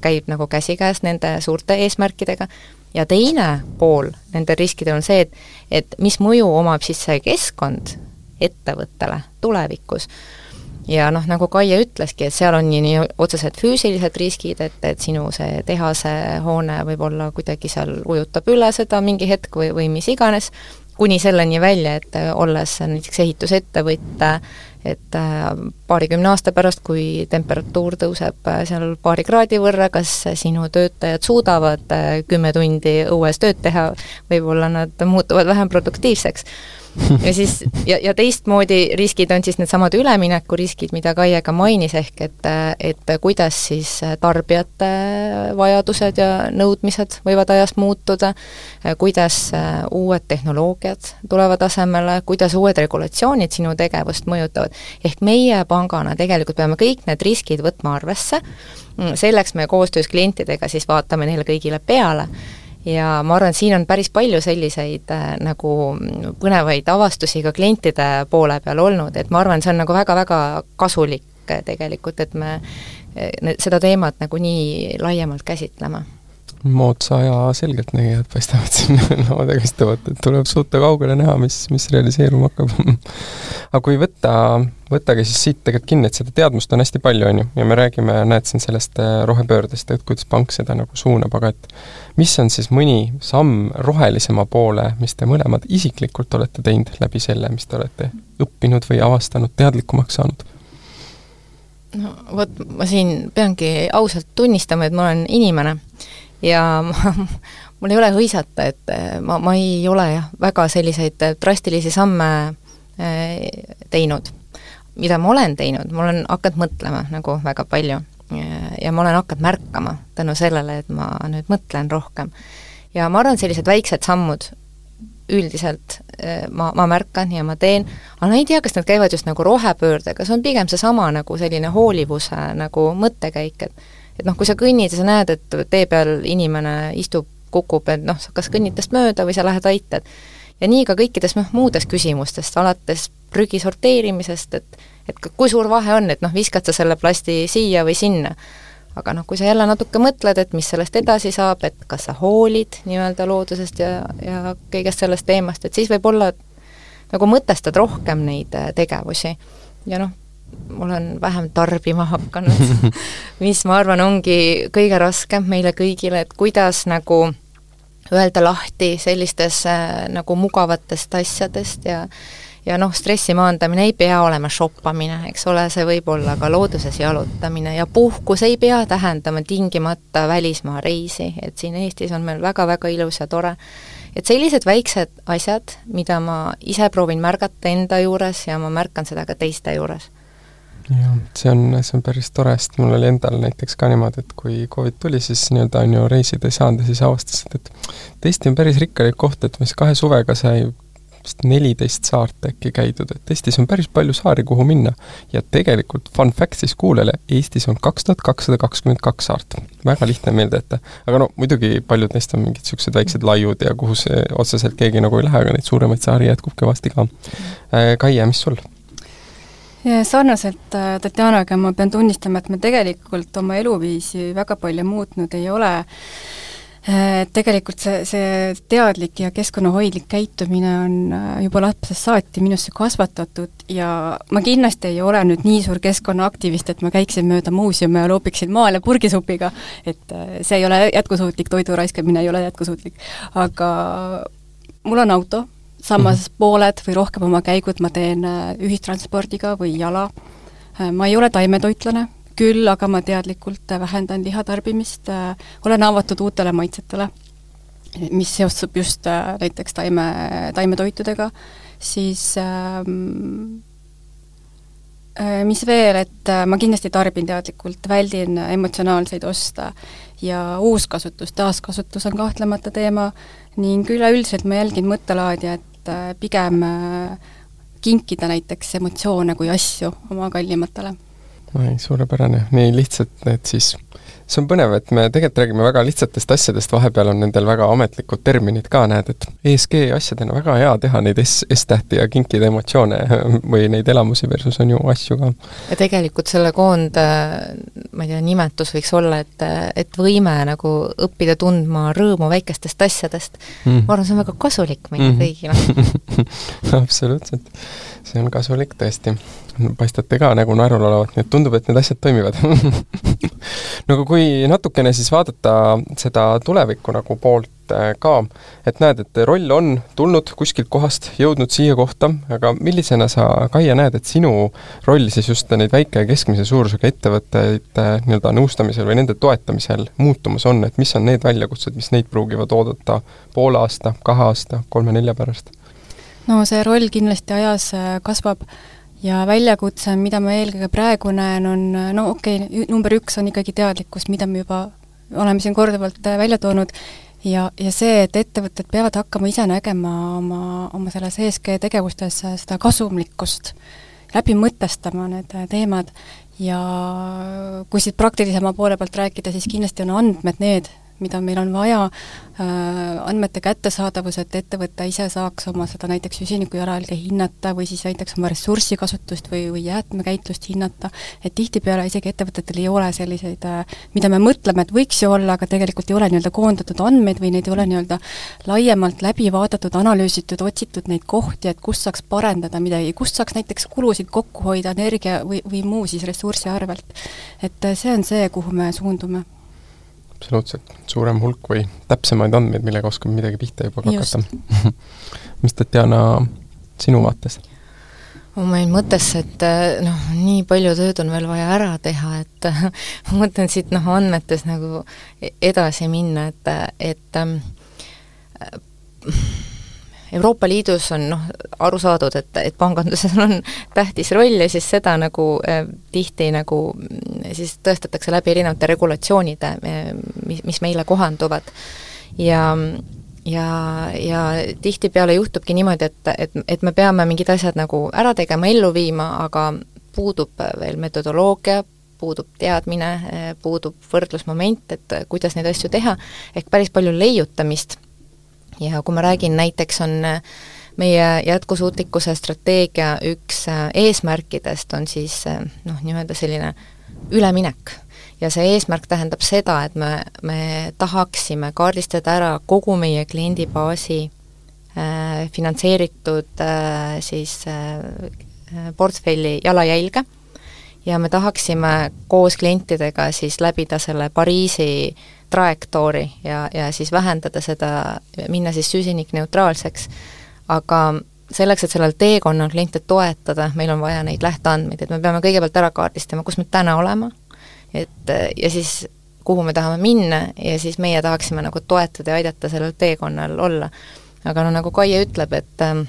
käib nagu käsikäes nende suurte eesmärkidega, ja teine pool nendel riskidel on see, et et mis mõju omab siis see keskkond ettevõttele tulevikus ja noh, nagu Kaie ütleski, et seal on nii, nii otsesed füüsilised riskid, et, et sinu see tehase hoone võib-olla kuidagi seal ujutab üle seda mingi hetk või, või mis iganes, kuni selleni välja, et olles näiteks ehitusettevõtja, et äh, paarikümne aasta pärast, kui temperatuur tõuseb äh, seal paari kraadi võrra, kas sinu töötajad suudavad äh, kümme tundi õues tööd teha, võib-olla nad muutuvad vähem produktiivseks ja siis, ja, ja teistmoodi riskid on siis needsamad üleminekuriskid, mida Kaie ka mainis, ehk et, et kuidas siis tarbijate vajadused ja nõudmised võivad ajas muutuda, kuidas uued tehnoloogiad tulevad asemele, kuidas uued regulatsioonid sinu tegevust mõjutavad. ehk meie pangana tegelikult peame kõik need riskid võtma arvesse, selleks me koostöös klientidega siis vaatame neile kõigile peale ja ma arvan, et siin on päris palju selliseid äh, nagu põnevaid avastusi ka klientide poole peal olnud, et ma arvan, see on nagu väga-väga kasulik äh, tegelikult, et me äh, seda teemat nagu nii laiemalt käsitleme moodsa aja selgeltnägijad paistavad siin laudadega istuvat, et tuleb suuta kaugele näha, mis, mis realiseeruma hakkab. Aga kui võtta, võttagi siis siit tegelikult kinni, et seda teadmust on hästi palju, on ju, ja me räägime, näed siin sellest äh, rohepöördest, et kuidas pank seda nagu suunab, aga et mis on siis mõni samm rohelisema poole, mis te mõlemad isiklikult olete teinud läbi selle, mis te olete õppinud või avastanud, teadlikumaks saanud? no vot, ma siin peangi ausalt tunnistama, et ma olen inimene ja ma, mul ei ole hõisata, et eh, ma, ma ei ole jah, väga selliseid drastilisi samme eh, teinud. mida ma olen teinud, ma olen hakanud mõtlema nagu väga palju ja ma olen hakanud märkama tänu sellele, et ma nüüd mõtlen rohkem. ja ma arvan, sellised väiksed sammud üldiselt eh, ma, ma märkan ja ma teen, aga ma ei tea, kas nad käivad just nagu rohepöördega, see on pigem seesama nagu selline hoolivuse nagu mõttekäik, et et noh, kui sa kõnnid ja sa näed, et tee peal inimene istub, kukub, et noh, sa kas kõnnid tast mööda või sa lähed aitad. ja nii ka kõikides noh, muudest küsimustest, alates prügi sorteerimisest, et et kui suur vahe on, et noh, viskad sa selle plasti siia või sinna. aga noh, kui sa jälle natuke mõtled, et mis sellest edasi saab, et kas sa hoolid nii-öelda loodusest ja, ja kõigest sellest teemast, et siis võib-olla nagu mõtestad rohkem neid äh, tegevusi. ja noh, olen vähem tarbima hakanud mis ma arvan, ongi kõige raskem meile kõigile, et kuidas nagu öelda lahti sellistest äh, nagu mugavatest asjadest ja ja noh, stressi maandamine ei pea olema shoppamine, eks ole, see võib olla ka looduses jalutamine ja puhkus ei pea tähendama tingimata välismaa reisi, et siin Eestis on meil väga-väga ilus ja tore. et sellised väiksed asjad, mida ma ise proovin märgata enda juures ja ma märkan seda ka teiste juures jah, see on, see on päris tore, sest mul oli endal näiteks ka niimoodi, et kui Covid tuli, siis nii-öelda on ju reisida ei saanud ja siis avastasid, et Eesti on päris rikkalik koht, et mis kahe suvega sai vist neliteist saart äkki käidud, et Eestis on päris palju saari, kuhu minna. ja tegelikult fun fact siis kuulajale, Eestis on kaks tuhat kakssada kakskümmend kaks saart. väga lihtne meelde jätta. aga no muidugi paljud neist on mingid niisugused väiksed laiud ja kuhu see otseselt keegi nagu ei lähe, aga neid suuremaid saari jätkub kõvasti ka. Kaie, mis sul? Sarnaselt äh, Tatjanaga ma pean tunnistama, et me tegelikult oma eluviisi väga palju muutnud ei ole, äh, tegelikult see, see teadlik ja keskkonnahoidlik käitumine on äh, juba lapsest saati minusse kasvatatud ja ma kindlasti ei ole nüüd nii suur keskkonnaaktivist, et ma käiksin mööda muuseume ja loopiksin maale purgisupiga, et see ei ole jätkusuutlik, toidu raiskamine ei ole jätkusuutlik. aga mul on auto, samas mm -hmm. pooled või rohkem oma käigud ma teen äh, ühistranspordiga või jala. Äh, ma ei ole taimetoitlane, küll aga ma teadlikult äh, vähendan lihatarbimist, olen avatud uutele maitsetele, mis seostub just näiteks taime, taimetoitudega, siis ähm, mis veel, et ma kindlasti tarbin teadlikult, väldin emotsionaalseid oste ja uuskasutus, taaskasutus on kahtlemata teema ning üleüldiselt ma jälgin mõttelaadi, et et äh, pigem äh, kinkida näiteks emotsioone kui asju oma kallimatele. Ei, suurepärane, nii lihtsalt need siis. See on põnev, et me tegelikult räägime väga lihtsatest asjadest, vahepeal on nendel väga ametlikud terminid ka, näed, et ESG asjadena väga hea teha neid S, S-tähti ja kinkida emotsioone või neid elamusi versus on ju asju ka. ja tegelikult selle koond, ma ei tea, nimetus võiks olla, et, et võime nagu õppida tundma rõõmu väikestest asjadest. Mm., ma arvan, see on väga kasulik meile mm -hmm. kõigile. Absoluutselt, see on kasulik tõesti paistate ka nägu naerul olevat, nii et tundub, et need asjad toimivad no aga kui natukene siis vaadata seda tulevikku nagu poolt äh, ka, et näed, et roll on tulnud kuskilt kohast, jõudnud siia kohta, aga millisena sa, Kaia, näed, et sinu roll siis just neid väike ja keskmise suurusega ettevõtteid äh, nii-öelda nõustamisel või nende toetamisel muutumas on, et mis on need väljakutsed, mis neid pruugivad oodata poole aasta, kahe aasta, kolme-nelja pärast? no see roll kindlasti ajas äh, kasvab ja väljakutse, mida ma eelkõige praegu näen, on no okei okay,, number üks on ikkagi teadlikkus, mida me juba oleme siin korduvalt äh, välja toonud, ja, ja see, et ettevõtted peavad hakkama ise nägema oma, oma selles ESG tegevustes seda kasumlikkust, läbi mõtestama need äh, teemad. Ja kui siit praktilisema poole pealt rääkida, siis kindlasti on andmed need, mida meil on vaja, äh, andmete kättesaadavus, et ettevõte ise saaks oma seda näiteks süsiniku jalajälge hinnata või siis näiteks oma ressursikasutust või, või jäätmekäitlust hinnata, et tihtipeale isegi ettevõtetel ei ole selliseid, äh, mida me mõtleme, et võiks ju olla, aga tegelikult ei ole nii-öelda koondatud andmeid või neid ei ole nii-öelda laiemalt läbi vaadatud, analüüsitud, otsitud neid kohti, et kust saaks parendada midagi, kust saaks näiteks kulusid kokku hoida energia või, või muu siis ressursi arvelt. et äh, see on see, kuhu me suundume absoluutselt, suurem hulk või täpsemaid andmeid, millega oskame midagi pihta juba hakata mis Tatjana sinu vaates? mul jäi mõttesse, et äh, noh, nii palju tööd on veel vaja ära teha, et ma mõtlen siit noh, andmetes nagu e-, edasi minna, et, et ähm, Euroopa Liidus on noh, aru saadud, et, et pangandusel on tähtis roll ja siis seda nagu äh, tihti nagu mm, siis tõestatakse läbi erinevate regulatsioonide, äh, mis, mis meile kohanduvad. ja ja, ja tihtipeale juhtubki niimoodi, et, et, et me peame mingid asjad nagu ära tegema, ellu viima, aga puudub veel metodoloogia, puudub teadmine, äh, puudub võrdlusmoment, et kuidas neid asju teha, ehk päris palju leiutamist ja kui ma räägin, näiteks on äh, meie jätkusuutlikkuse strateegia üks äh, eesmärkidest on siis äh, noh, nii-öelda selline üleminek. ja see eesmärk tähendab seda, et me, me tahaksime kaardistada ära kogu meie kliendibaasi äh, finantseeritud äh, siis äh, portfelli jalajälge ja me tahaksime koos klientidega siis läbida selle Pariisi äh, trajektoori ja, ja siis vähendada seda, minna siis süsinikneutraalseks, aga selleks, et sellel teekonnal kliente toetada, meil on vaja neid lähteandmeid, et me peame kõigepealt ära kaardistama, kus me täna oleme, et ja siis kuhu me tahame minna ja siis meie tahaksime nagu toetada ja aidata sellel teekonnal olla. aga no nagu Kaie ütleb, et ähm,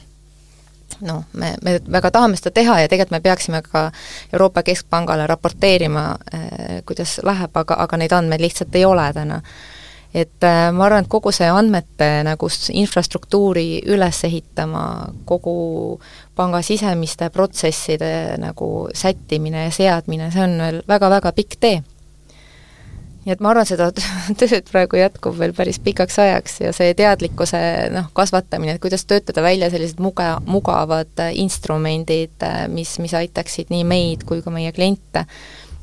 noh, me, me väga tahame seda teha ja tegelikult me peaksime ka Euroopa Keskpangale raporteerima, eh, kuidas läheb, aga, aga neid andmeid lihtsalt ei ole täna. et eh, ma arvan, et kogu see andmete nagu infrastruktuuri üles ehitama, kogu panga sisemiste protsesside nagu sättimine ja seadmine, see on veel väga-väga pikk tee nii et ma arvan, seda tööd praegu jätkub veel päris pikaks ajaks ja see teadlikkuse noh, kasvatamine, et kuidas töötada välja sellised muge-, mugavad äh, instrumendid, äh, mis, mis aitaksid nii meid kui ka meie kliente,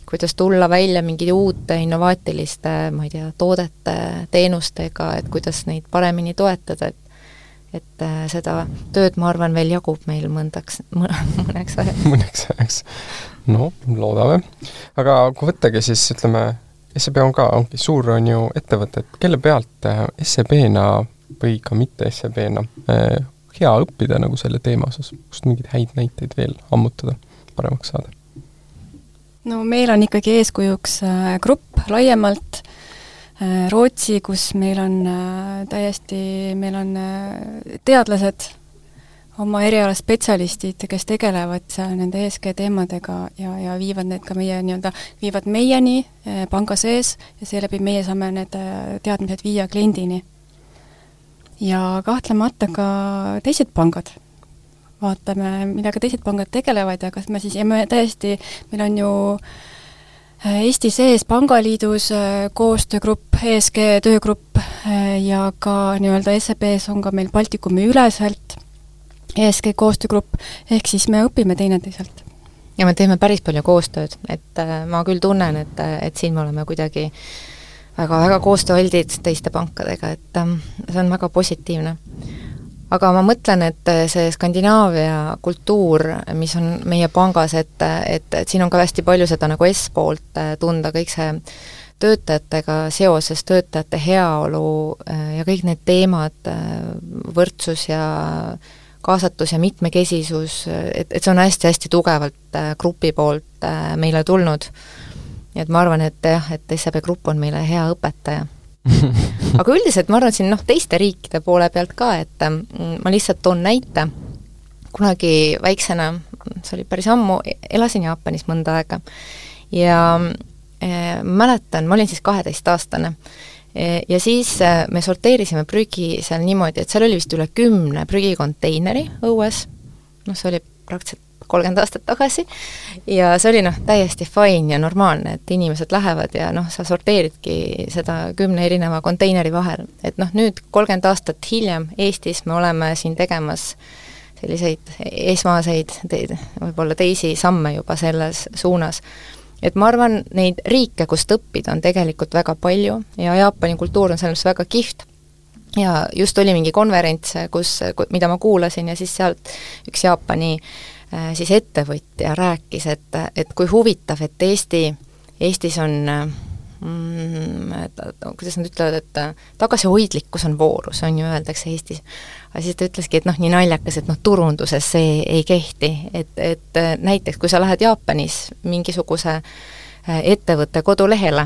kuidas tulla välja mingite uute innovaatiliste, ma ei tea, toodete, teenustega, et kuidas neid paremini toetada, et et äh, seda tööd, ma arvan, veel jagub meil mõndaks, mõneks ajaks. mõneks ajaks. no loodame. aga kui võttagi siis ütleme, SEB on ka, ongi suur, on ju, ettevõte, et kelle pealt äh, SEB-na või ka mitte SEB-na äh, hea õppida nagu selle teema osas, kust mingeid häid näiteid veel ammutada, paremaks saada? no meil on ikkagi eeskujuks äh, grupp laiemalt, Rootsi, kus meil on täiesti, meil on teadlased, oma eriala spetsialistid, kes tegelevad nende ESG teemadega ja, ja viivad need ka meie nii-öelda, viivad meieni eh, panga sees ja seeläbi meie saame need eh, teadmised viia kliendini. ja kahtlemata ka teised pangad, vaatame, millega teised pangad tegelevad ja kas me siis, ja me täiesti, meil on ju äh, Eesti sees Pangaliidus äh, koostöögrupp, ESG töögrupp ja ka nii-öelda SEB-s on ka meil Baltikumi üleselt ESG koostöögrupp, ehk siis me õpime teineteiselt. ja me teeme päris palju koostööd, et ma küll tunnen, et, et siin me oleme kuidagi väga-väga koostööaldid teiste pankadega, et see on väga positiivne. Aga ma mõtlen, et see Skandinaavia kultuur, mis on meie pangas, et, et, et siin on ka hästi palju seda nagu S-poolt tunda, kõik see töötajatega seoses, töötajate heaolu ja kõik need teemad, võrdsus ja kaasatus ja mitmekesisus, et, et see on hästi-hästi tugevalt grupi poolt meile tulnud. nii et ma arvan, et jah, et SEB Grupp on meile hea õpetaja. Aga üldiselt ma arvan, siin noh, teiste riikide poole pealt ka, et mm, ma lihtsalt toon näite, kunagi väiksena, see oli päris ammu, elasin Jaapanis mõnda aega. Ja äh, mäletan, ma olin siis kaheteistaastane ja siis äh, me sorteerisime prügi seal niimoodi, et seal oli vist üle kümne prügikonteineri õues, noh, see oli praktiliselt kolmkümmend aastat tagasi, ja see oli noh, täiesti fine ja normaalne, et inimesed lähevad ja noh, sa sorteeridki seda kümne erineva konteineri vahel. et noh, nüüd kolmkümmend aastat hiljem Eestis me oleme siin tegemas selliseid esmaseid te,, võib-olla teisi samme juba selles suunas. Et ma arvan, neid riike, kust õppida, on tegelikult väga palju ja Jaapani kultuur on selles väga kihvt ja just oli mingi konverents, kus, mida ma kuulasin ja siis sealt üks Jaapani äh, Äh, siis ettevõtja rääkis, et, et kui huvitav, et Eesti, Eestis on mm, et, kuidas nad ütlevad, et tagasihoidlikkus on voorus, on ju, öeldakse Eestis. Aga siis ta ütleski, et noh, nii naljakas, et noh, turunduses see ei kehti, et, et näiteks kui sa lähed Jaapanis mingisuguse äh, ettevõtte kodulehele,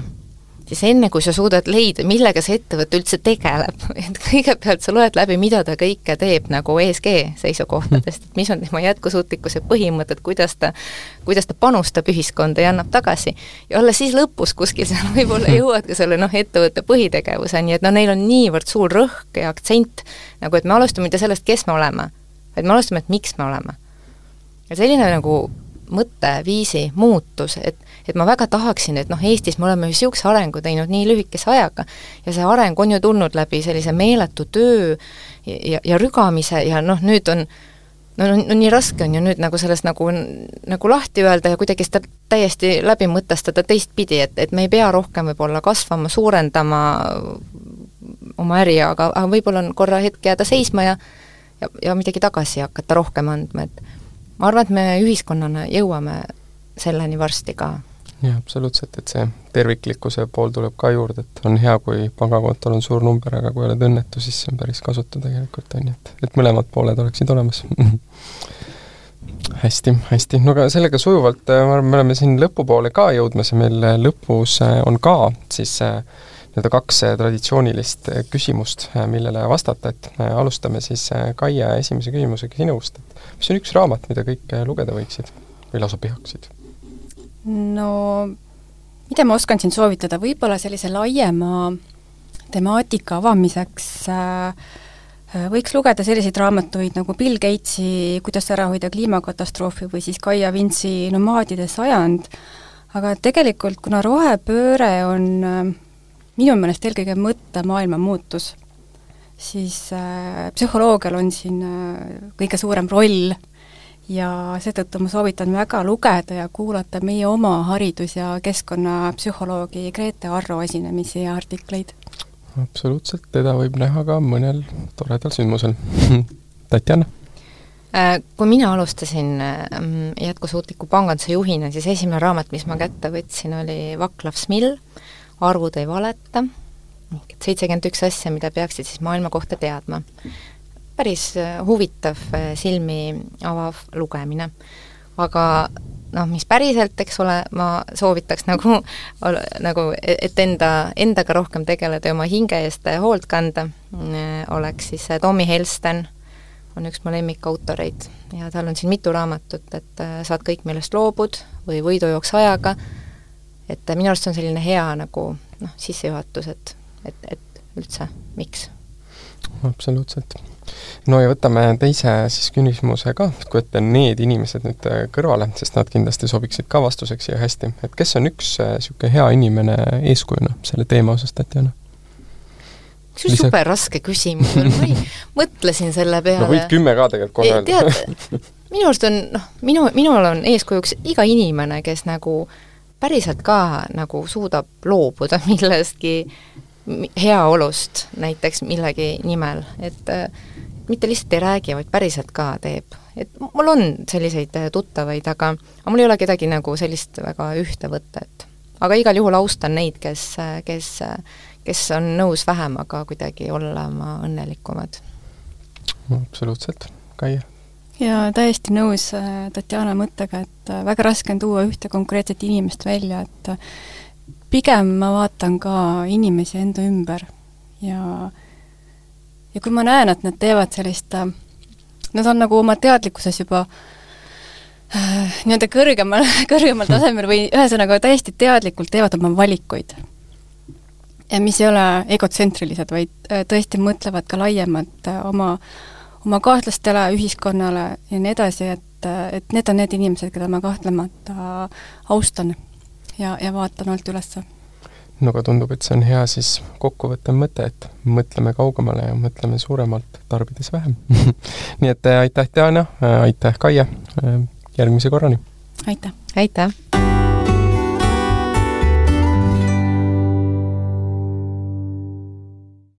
siis enne, kui sa suudad leida, millega see ettevõte üldse tegeleb, et kõigepealt sa loed läbi, mida ta kõike teeb nagu ESG seisukohtadest, et mis on tema jätkusuutlikkuse põhimõtted, kuidas ta, kuidas ta panustab ühiskonda ja annab tagasi. ja alles siis lõpus kuskil seal võib-olla jõuad ka selle noh, ettevõtte põhitegevuseni, et no neil on niivõrd suur rõhk ja aktsent, nagu et me alustame mitte sellest, kes me oleme, vaid me alustame, et miks me oleme. ja selline nagu mõtteviisi muutus, et et ma väga tahaksin, et noh, Eestis me oleme niisuguse arengu teinud nii lühikese ajaga. Ja see areng on ju tulnud läbi sellise meeletu töö ja, ja, ja rügamise ja noh, nüüd on no, no, no nii raske on ju nüüd nagu sellest nagu, nagu lahti öelda ja kuidagi seda täiesti läbi mõtestada teistpidi, et, et me ei pea rohkem võib-olla kasvama, suurendama oma äri, aga, aga võib-olla on korra hetk jääda seisma ja ja, ja midagi tagasi hakata rohkem andma, et ma arvan, et me ühiskonnana jõuame selleni varsti ka jah, absoluutselt, et see terviklikkuse pool tuleb ka juurde, et on hea, kui pangakontol on suur number, aga kui oled õnnetu, siis see on päris kasutu tegelikult, on ju, et, et mõlemad pooled oleksid olemas. Hästi, hästi, no aga sellega sujuvalt, äh, ma arvan, me oleme siin lõpupoole ka jõudmas ja meil äh, lõpus äh, on ka siis nii-öelda kaks traditsioonilist küsimust, millele vastata, et alustame siis Kaia esimese küsimusega sinust, et mis on üks raamat, mida kõik lugeda võiksid või lausa peaksid? No mida ma oskan siin soovitada, võib-olla sellise laiema temaatika avamiseks äh, võiks lugeda selliseid raamatuid nagu Bill Gatesi Kuidas ära hoida kliimakatastroofi või siis Kaia Vintsi Nomaadide sajand, aga tegelikult kuna rohepööre on äh, minu meelest eelkõige mõttemaailma muutus, siis äh, psühholoogial on siin äh, kõige suurem roll ja seetõttu ma soovitan väga lugeda ja kuulata meie oma haridus- ja keskkonnapsühholoogi Grete Arro esinemisi ja artikleid. absoluutselt, teda võib näha ka mõnel toredal sündmusel Tatjana? Äh, kui mina alustasin ähm, jätkusuutliku panganduse juhina, siis esimene raamat, mis ma kätte võtsin, oli Vaklav Smill, Arvud ei valeta, seitsekümmend üks asja, mida peaksid siis maailma kohta teadma päris äh, huvitav, äh, silmi avav lugemine. aga noh, mis päriselt, eks ole, ma soovitaks nagu, nagu et enda, endaga rohkem tegeleda ja oma hinge eest hoolt kanda, äh, oleks siis Tommy Helsten, on üks mu lemmikautoreid ja tal on siin mitu raamatut, et saad kõik, millest loobud või võidujooks ajaga, et minu arust on selline hea nagu noh, sissejuhatus, et, et, et üldse, miks absoluutselt. No ja võtame teise siis küsimuse ka, kui võtta need inimesed nüüd äh, kõrvale, sest nad kindlasti sobiksid ka vastuseks siia hästi, et kes on üks niisugune hea inimene eeskujuna selle teema osas, Tatjana? see on Lisa... super raske küsimus, ma mõtlesin selle peale. no võid kümme ka tegelikult kohe öelda. minu arust on noh, minu, minul on eeskujuks iga inimene, kes nagu päriselt ka nagu suudab loobuda millestki heaolust näiteks millegi nimel, et mitte lihtsalt ei räägi, vaid päriselt ka teeb. et mul on selliseid tuttavaid, aga, aga mul ei ole kedagi nagu sellist väga ühte võtta, et aga igal juhul austan neid, kes, kes kes on nõus vähemaga kuidagi olema õnnelikumad. absoluutselt, Kaia? jaa, täiesti nõus äh, Tatjana mõttega, et äh, väga raske on tuua ühte konkreetset inimest välja, et äh, pigem ma vaatan ka inimesi enda ümber ja ja kui ma näen, et nad teevad sellist, nad on nagu oma teadlikkuses juba äh, nii-öelda kõrgemal, kõrgemal tasemel või ühesõnaga täiesti teadlikult teevad oma valikuid ja mis ei ole egotsentrilised, vaid äh, tõesti mõtlevad ka laiemalt äh, oma, oma kaaslastele, ühiskonnale ja nii edasi, et, äh, et need on need inimesed, keda ma kahtlemata austan ja, ja vaatan alt üles. No aga tundub, et see on hea siis kokkuvõttev mõte, et mõtleme kaugemale ja mõtleme suuremalt, tarbides vähem nii et aitäh, Diana, aitäh, Kaia, järgmise korrani! aitäh! aitäh!